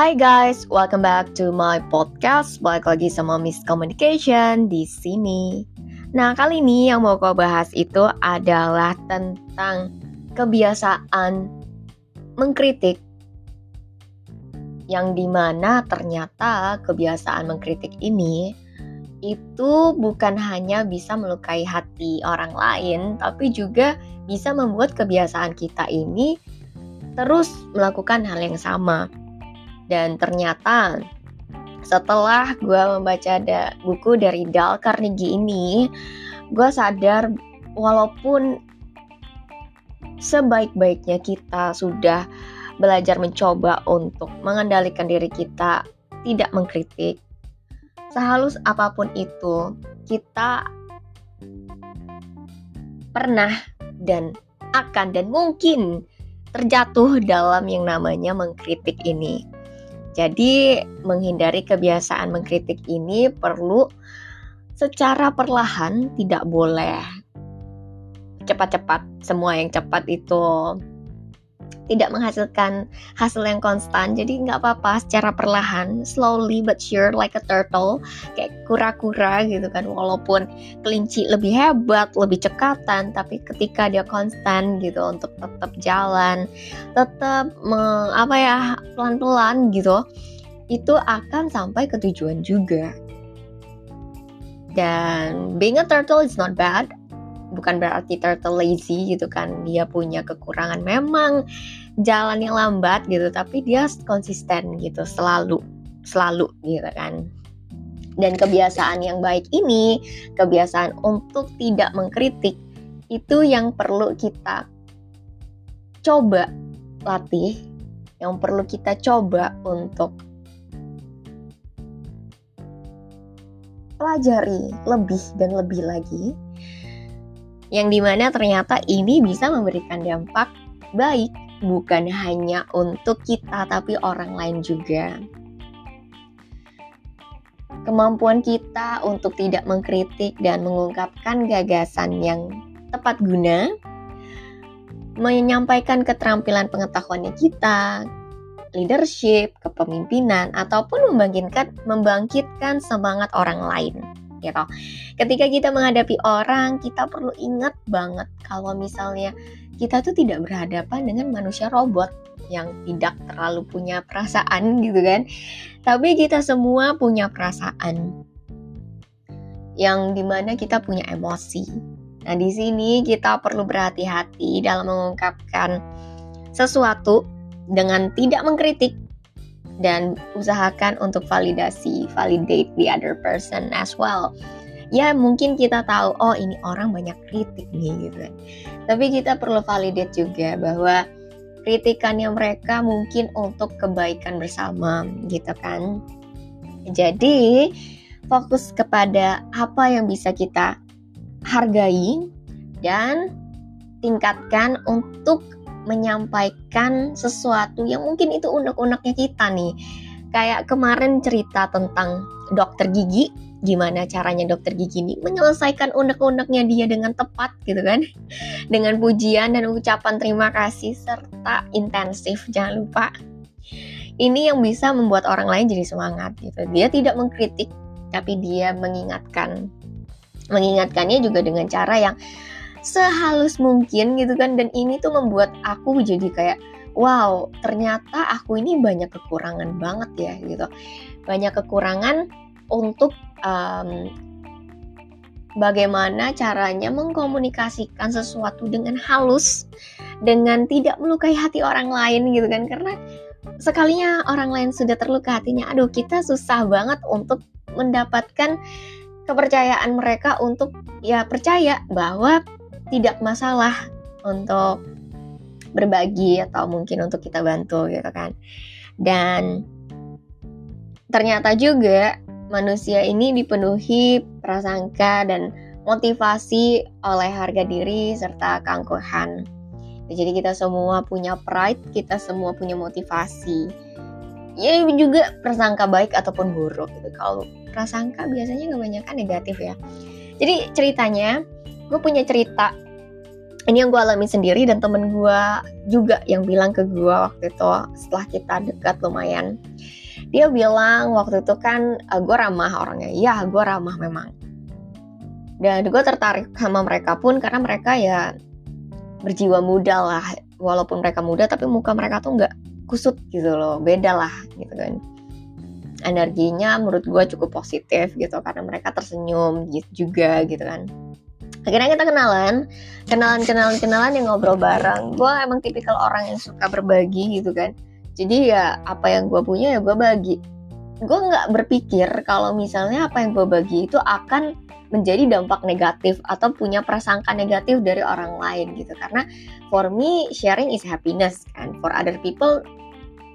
Hai guys, welcome back to my podcast. Balik lagi sama Miss Communication di sini. Nah, kali ini yang mau kau bahas itu adalah tentang kebiasaan mengkritik yang di mana ternyata kebiasaan mengkritik ini itu bukan hanya bisa melukai hati orang lain, tapi juga bisa membuat kebiasaan kita ini terus melakukan hal yang sama. Dan ternyata setelah gue membaca da buku dari Dal Carnegie ini, gue sadar walaupun sebaik-baiknya kita sudah belajar mencoba untuk mengendalikan diri kita, tidak mengkritik. Sehalus apa pun itu, kita pernah dan akan dan mungkin terjatuh dalam yang namanya mengkritik ini. Jadi, menghindari kebiasaan mengkritik ini perlu secara perlahan, tidak boleh cepat-cepat. Semua yang cepat itu tidak menghasilkan hasil yang konstan. Jadi nggak apa-apa secara perlahan slowly but sure like a turtle kayak kura-kura gitu kan. Walaupun kelinci lebih hebat lebih cekatan tapi ketika dia konstan gitu untuk tetap jalan tetap apa ya pelan-pelan gitu itu akan sampai ke tujuan juga. Dan being a turtle is not bad. Bukan berarti turtle lazy gitu kan. Dia punya kekurangan memang jalan yang lambat gitu tapi dia konsisten gitu selalu selalu gitu kan. Dan kebiasaan yang baik ini kebiasaan untuk tidak mengkritik itu yang perlu kita coba latih yang perlu kita coba untuk pelajari lebih dan lebih lagi yang di mana ternyata ini bisa memberikan dampak baik bukan hanya untuk kita tapi orang lain juga. Kemampuan kita untuk tidak mengkritik dan mengungkapkan gagasan yang tepat guna, menyampaikan keterampilan pengetahuannya kita, leadership, kepemimpinan, ataupun membangkitkan, membangkitkan semangat orang lain gitu. Ketika kita menghadapi orang, kita perlu ingat banget kalau misalnya kita tuh tidak berhadapan dengan manusia robot yang tidak terlalu punya perasaan gitu kan. Tapi kita semua punya perasaan yang di mana kita punya emosi. Nah di sini kita perlu berhati-hati dalam mengungkapkan sesuatu dengan tidak mengkritik dan usahakan untuk validasi, validate the other person as well. Ya mungkin kita tahu, oh ini orang banyak kritik nih gitu kan. Tapi kita perlu validate juga bahwa kritikannya mereka mungkin untuk kebaikan bersama gitu kan. Jadi fokus kepada apa yang bisa kita hargai dan tingkatkan untuk menyampaikan sesuatu yang mungkin itu unek-uneknya kita nih. Kayak kemarin cerita tentang dokter gigi, gimana caranya dokter gigi ini menyelesaikan unek-uneknya dia dengan tepat gitu kan. Dengan pujian dan ucapan terima kasih serta intensif, jangan lupa. Ini yang bisa membuat orang lain jadi semangat gitu. Dia tidak mengkritik, tapi dia mengingatkan. Mengingatkannya juga dengan cara yang sehalus mungkin gitu kan dan ini tuh membuat aku jadi kayak wow ternyata aku ini banyak kekurangan banget ya gitu. Banyak kekurangan untuk um, bagaimana caranya mengkomunikasikan sesuatu dengan halus dengan tidak melukai hati orang lain gitu kan. Karena sekalinya orang lain sudah terluka hatinya aduh kita susah banget untuk mendapatkan kepercayaan mereka untuk ya percaya bahwa tidak masalah untuk berbagi atau mungkin untuk kita bantu gitu kan. Dan ternyata juga manusia ini dipenuhi prasangka dan motivasi oleh harga diri serta keangkuhan. Jadi kita semua punya pride, kita semua punya motivasi. Ya juga prasangka baik ataupun buruk gitu. Kalau prasangka biasanya kebanyakan negatif ya. Jadi ceritanya gue punya cerita ini yang gue alami sendiri dan temen gue juga yang bilang ke gue waktu itu setelah kita dekat lumayan. Dia bilang waktu itu kan eh, gue ramah orangnya. Ya gue ramah memang. Dan gue tertarik sama mereka pun karena mereka ya berjiwa muda lah. Walaupun mereka muda tapi muka mereka tuh nggak kusut gitu loh. Beda lah gitu kan. Energinya menurut gue cukup positif gitu karena mereka tersenyum gitu juga gitu kan akhirnya kita kenalan kenalan kenalan kenalan yang ngobrol bareng. Gue emang tipikal orang yang suka berbagi gitu kan. Jadi ya apa yang gue punya ya gue bagi. Gue nggak berpikir kalau misalnya apa yang gue bagi itu akan menjadi dampak negatif atau punya prasangka negatif dari orang lain gitu. Karena for me sharing is happiness kan. For other people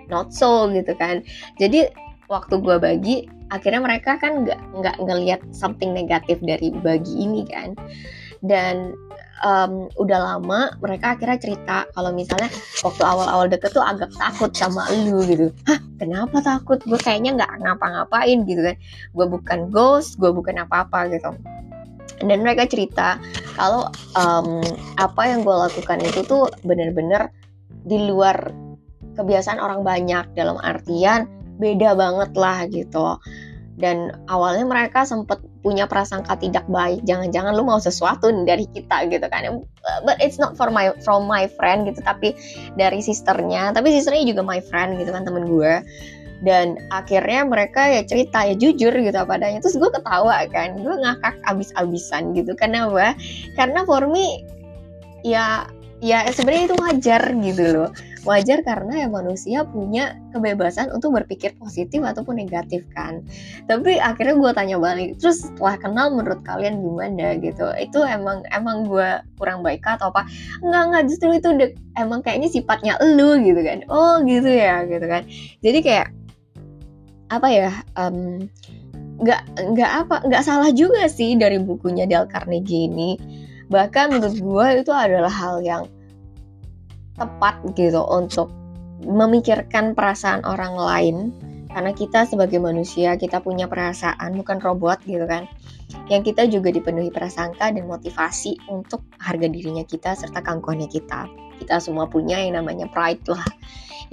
not so gitu kan. Jadi waktu gue bagi akhirnya mereka kan nggak nggak ngelihat something negatif dari bagi ini kan. Dan um, udah lama mereka akhirnya cerita kalau misalnya waktu awal-awal deket tuh agak takut sama lu gitu. Hah kenapa takut? Gue kayaknya nggak ngapa-ngapain gitu kan. Gue bukan ghost gue bukan apa-apa gitu. Dan mereka cerita kalau um, apa yang gue lakukan itu tuh bener-bener di luar kebiasaan orang banyak. Dalam artian beda banget lah gitu. Dan awalnya mereka sempat punya prasangka tidak baik. Jangan-jangan lu mau sesuatu dari kita gitu kan. But it's not for my from my friend gitu tapi dari sisternya. Tapi sisternya juga my friend gitu kan temen gue. Dan akhirnya mereka ya cerita ya jujur gitu apa adanya. Terus gue ketawa kan. Gue ngakak abis-abisan gitu. Kenapa karena for me ya ya sebenarnya itu wajar gitu loh wajar karena ya manusia punya kebebasan untuk berpikir positif ataupun negatif kan. Tapi akhirnya gue tanya balik terus setelah kenal menurut kalian gimana? gitu. Itu emang emang gue kurang baik atau apa? Enggak enggak. Justru itu de- emang kayaknya sifatnya lu gitu kan. Oh gitu ya gitu kan. Jadi kayak apa ya um, nggak nggak apa nggak salah juga sih dari bukunya Dale Carnegie ini. Bahkan menurut gue itu adalah hal yang tepat gitu untuk memikirkan perasaan orang lain. Karena kita sebagai manusia kita punya perasaan bukan robot gitu kan. Yang kita juga dipenuhi prasangka dan motivasi untuk harga dirinya kita serta keangkuhannya kita. Kita semua punya yang namanya pride lah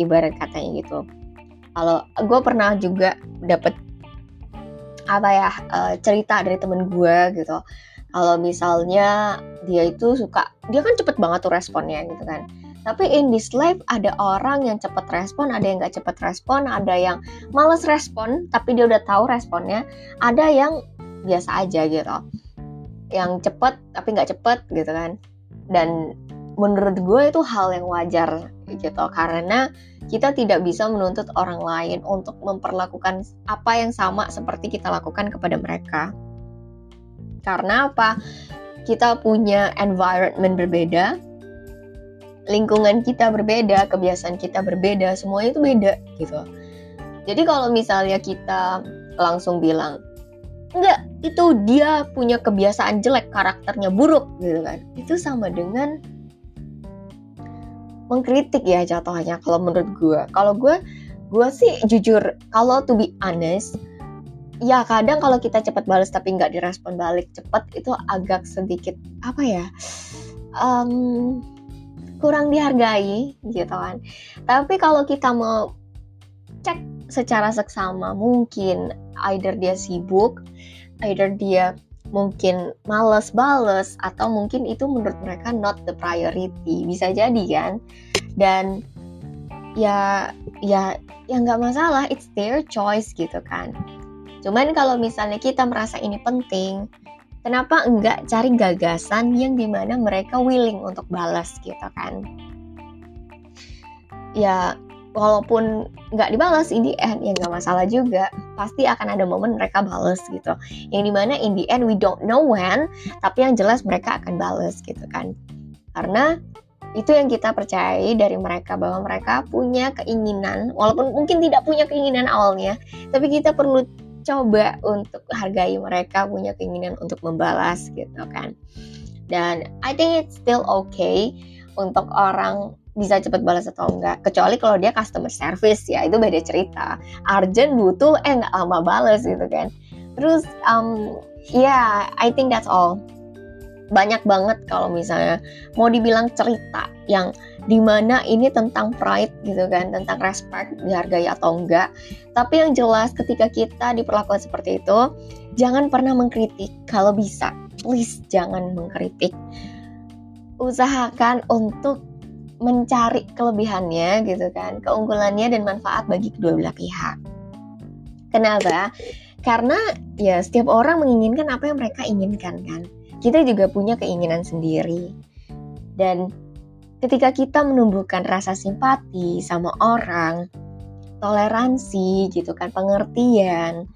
ibarat katanya gitu. Kalau gue pernah juga dapet apa ya uh, cerita dari temen gue gitu. Kalau misalnya dia itu suka dia kan cepet banget tuh responnya gitu kan tapi in this life ada orang yang cepat respon, ada yang nggak cepat respon, ada yang males respon, tapi dia udah tahu responnya, ada yang biasa aja gitu, yang cepet tapi nggak cepet gitu kan. Dan menurut gue itu hal yang wajar gitu, karena kita tidak bisa menuntut orang lain untuk memperlakukan apa yang sama seperti kita lakukan kepada mereka. Karena apa? Kita punya environment berbeda, lingkungan kita berbeda, kebiasaan kita berbeda, semuanya itu beda gitu. Jadi kalau misalnya kita langsung bilang, enggak, itu dia punya kebiasaan jelek, karakternya buruk gitu kan. Itu sama dengan mengkritik ya jatuhnya kalau menurut gue. Kalau gue, gue sih jujur, kalau to be honest, ya kadang kalau kita cepat balas tapi nggak direspon balik cepat itu agak sedikit apa ya um, kurang dihargai gitu kan. Tapi kalau kita mau cek secara seksama mungkin either dia sibuk either dia mungkin males bales atau mungkin itu menurut mereka not the priority. Bisa jadi kan? Dan ya ya ya nggak masalah it's their choice gitu kan. Cuman kalau misalnya kita merasa ini penting kenapa enggak cari gagasan yang di mana mereka willing untuk balas gitu kan? Ya walaupun nggak dibalas in the end ya nggak masalah juga. Pasti akan ada momen mereka balas gitu. Yang di mana in the end we don't know when tapi yang jelas mereka akan balas gitu kan. Karena itu yang kita percayai dari mereka bahwa mereka punya keinginan walaupun mungkin tidak punya keinginan awalnya tapi kita perlu coba untuk hargai mereka punya keinginan untuk membalas gitu kan. Dan I think it's still okay untuk orang bisa cepat balas atau enggak. Kecuali kalau dia customer service ya itu beda cerita. Urgent butuh eh nggak lama balas gitu kan. Terus um, yeah, I think that's all banyak banget kalau misalnya mau dibilang cerita yang di mana ini tentang pride gitu kan tentang respect dihargai atau enggak. Tapi yang jelas ketika kita diperlakukan seperti itu jangan pernah mengkritik. Kalau bisa please jangan mengkritik. Usahakan untuk mencari kelebihannya gitu kan keunggulannya dan manfaat bagi kedua belah pihak. Kenapa? Karena ya setiap orang menginginkan apa yang mereka inginkan kan kita juga punya keinginan sendiri. Dan ketika kita menumbuhkan rasa simpati sama orang, toleransi gitu kan, pengertian,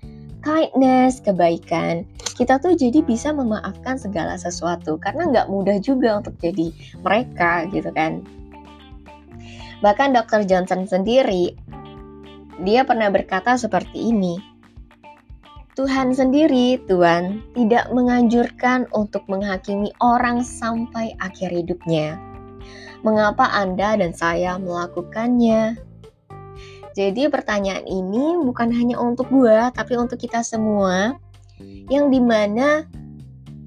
kindness, kebaikan, kita tuh jadi bisa memaafkan segala sesuatu karena nggak mudah juga untuk jadi mereka gitu kan. Bahkan Dr. Johnson sendiri, dia pernah berkata seperti ini, Tuhan sendiri, Tuhan, tidak menganjurkan untuk menghakimi orang sampai akhir hidupnya. Mengapa Anda dan saya melakukannya? Jadi pertanyaan ini bukan hanya untuk gue, tapi untuk kita semua, yang di mana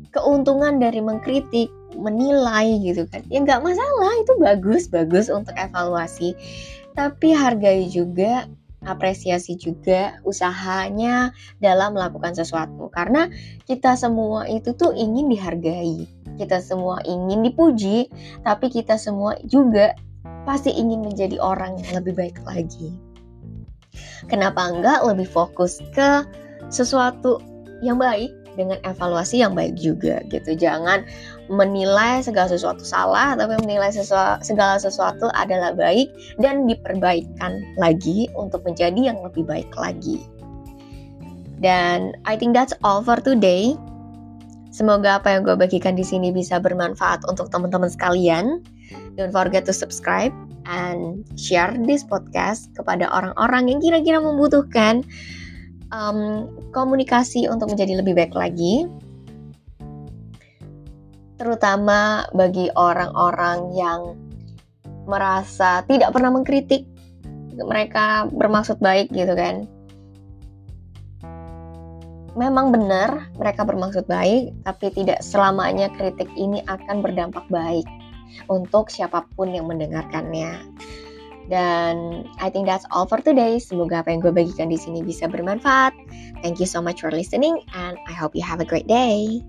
keuntungan dari mengkritik, menilai gitu kan, ya nggak masalah, itu bagus, bagus untuk evaluasi. Tapi hargai juga apresiasi juga usahanya dalam melakukan sesuatu. Karena kita semua itu tuh ingin dihargai kita semua ingin dipuji tapi kita semua juga pasti ingin menjadi orang yang lebih baik lagi. Kenapa enggak lebih fokus ke sesuatu yang baik dengan evaluasi yang baik juga gitu. Jangan menilai segala sesuatu salah tapi menilai sesuatu, segala sesuatu adalah baik dan diperbaikan lagi untuk menjadi yang lebih baik lagi. Dan I think that's all for today. Semoga apa yang gue bagikan di sini bisa bermanfaat untuk teman-teman sekalian. Don't forget to subscribe and share this podcast kepada orang-orang yang kira-kira membutuhkan um, komunikasi untuk menjadi lebih baik lagi terutama bagi orang-orang yang merasa tidak pernah mengkritik mereka bermaksud baik gitu kan memang benar mereka bermaksud baik tapi tidak selamanya kritik ini akan berdampak baik untuk siapa pun yang mendengarkannya dan I think that's all for today. Semoga apa yang gue bagikan di sini bisa bermanfaat. Thank you so much for listening and I hope you have a great day.